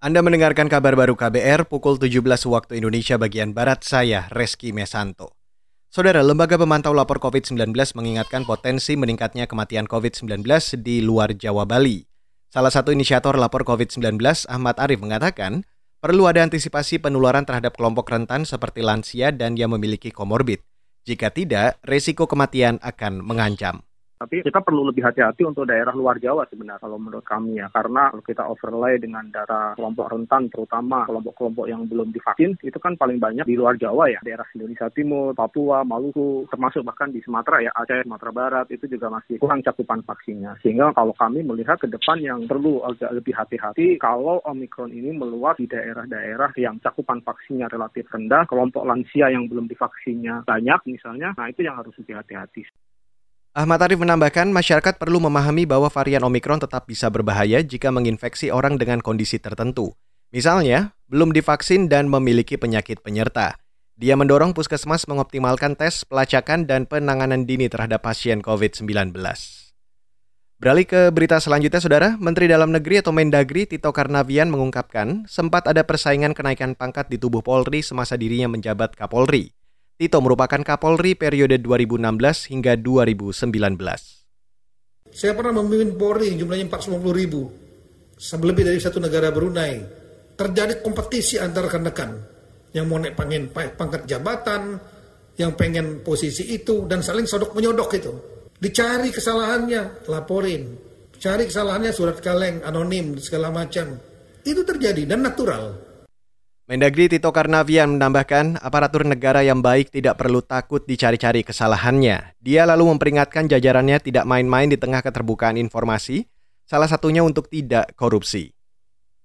Anda mendengarkan kabar baru KBR pukul 17 waktu Indonesia bagian Barat saya, Reski Mesanto. Saudara, Lembaga Pemantau Lapor COVID-19 mengingatkan potensi meningkatnya kematian COVID-19 di luar Jawa Bali. Salah satu inisiator lapor COVID-19, Ahmad Arif, mengatakan perlu ada antisipasi penularan terhadap kelompok rentan seperti lansia dan yang memiliki komorbid. Jika tidak, resiko kematian akan mengancam. Tapi kita perlu lebih hati-hati untuk daerah luar Jawa sebenarnya kalau menurut kami ya. Karena kalau kita overlay dengan daerah kelompok rentan terutama kelompok-kelompok yang belum divaksin itu kan paling banyak di luar Jawa ya. Daerah Indonesia Timur, Papua, Maluku, termasuk bahkan di Sumatera ya, Aceh, Sumatera Barat itu juga masih kurang cakupan vaksinnya. Sehingga kalau kami melihat ke depan yang perlu agak lebih hati-hati kalau Omikron ini meluas di daerah-daerah yang cakupan vaksinnya relatif rendah, kelompok lansia yang belum divaksinnya banyak misalnya, nah itu yang harus lebih hati-hati. Ahmad Arif menambahkan masyarakat perlu memahami bahwa varian Omikron tetap bisa berbahaya jika menginfeksi orang dengan kondisi tertentu. Misalnya, belum divaksin dan memiliki penyakit penyerta. Dia mendorong puskesmas mengoptimalkan tes, pelacakan, dan penanganan dini terhadap pasien COVID-19. Beralih ke berita selanjutnya, Saudara. Menteri Dalam Negeri atau Mendagri Tito Karnavian mengungkapkan sempat ada persaingan kenaikan pangkat di tubuh Polri semasa dirinya menjabat Kapolri. Tito merupakan Kapolri periode 2016 hingga 2019. Saya pernah memimpin Polri jumlahnya 450 ribu. Lebih dari satu negara Brunei. Terjadi kompetisi antara rekan-rekan. Yang mau naik pengen pangkat jabatan, yang pengen posisi itu, dan saling sodok menyodok itu. Dicari kesalahannya, laporin. Cari kesalahannya surat kaleng, anonim, segala macam. Itu terjadi dan natural. Mendagri Tito Karnavian menambahkan, aparatur negara yang baik tidak perlu takut dicari-cari kesalahannya. Dia lalu memperingatkan jajarannya tidak main-main di tengah keterbukaan informasi, salah satunya untuk tidak korupsi.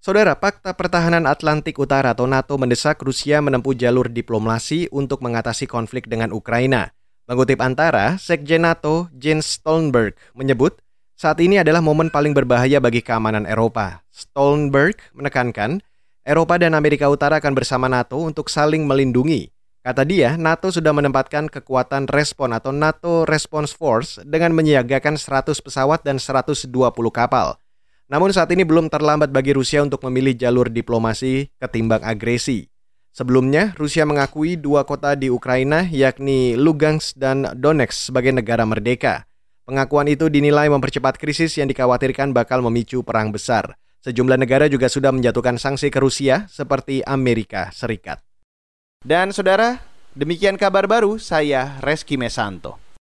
Saudara, Pakta Pertahanan Atlantik Utara atau NATO mendesak Rusia menempuh jalur diplomasi untuk mengatasi konflik dengan Ukraina. Mengutip antara, Sekjen NATO Jens Stoltenberg menyebut, saat ini adalah momen paling berbahaya bagi keamanan Eropa. Stoltenberg menekankan, Eropa dan Amerika Utara akan bersama NATO untuk saling melindungi. Kata dia, NATO sudah menempatkan kekuatan respon atau NATO Response Force dengan menyiagakan 100 pesawat dan 120 kapal. Namun saat ini belum terlambat bagi Rusia untuk memilih jalur diplomasi ketimbang agresi. Sebelumnya, Rusia mengakui dua kota di Ukraina yakni Lugansk dan Donetsk sebagai negara merdeka. Pengakuan itu dinilai mempercepat krisis yang dikhawatirkan bakal memicu perang besar. Sejumlah negara juga sudah menjatuhkan sanksi ke Rusia seperti Amerika Serikat. Dan saudara, demikian kabar baru saya Reski Mesanto.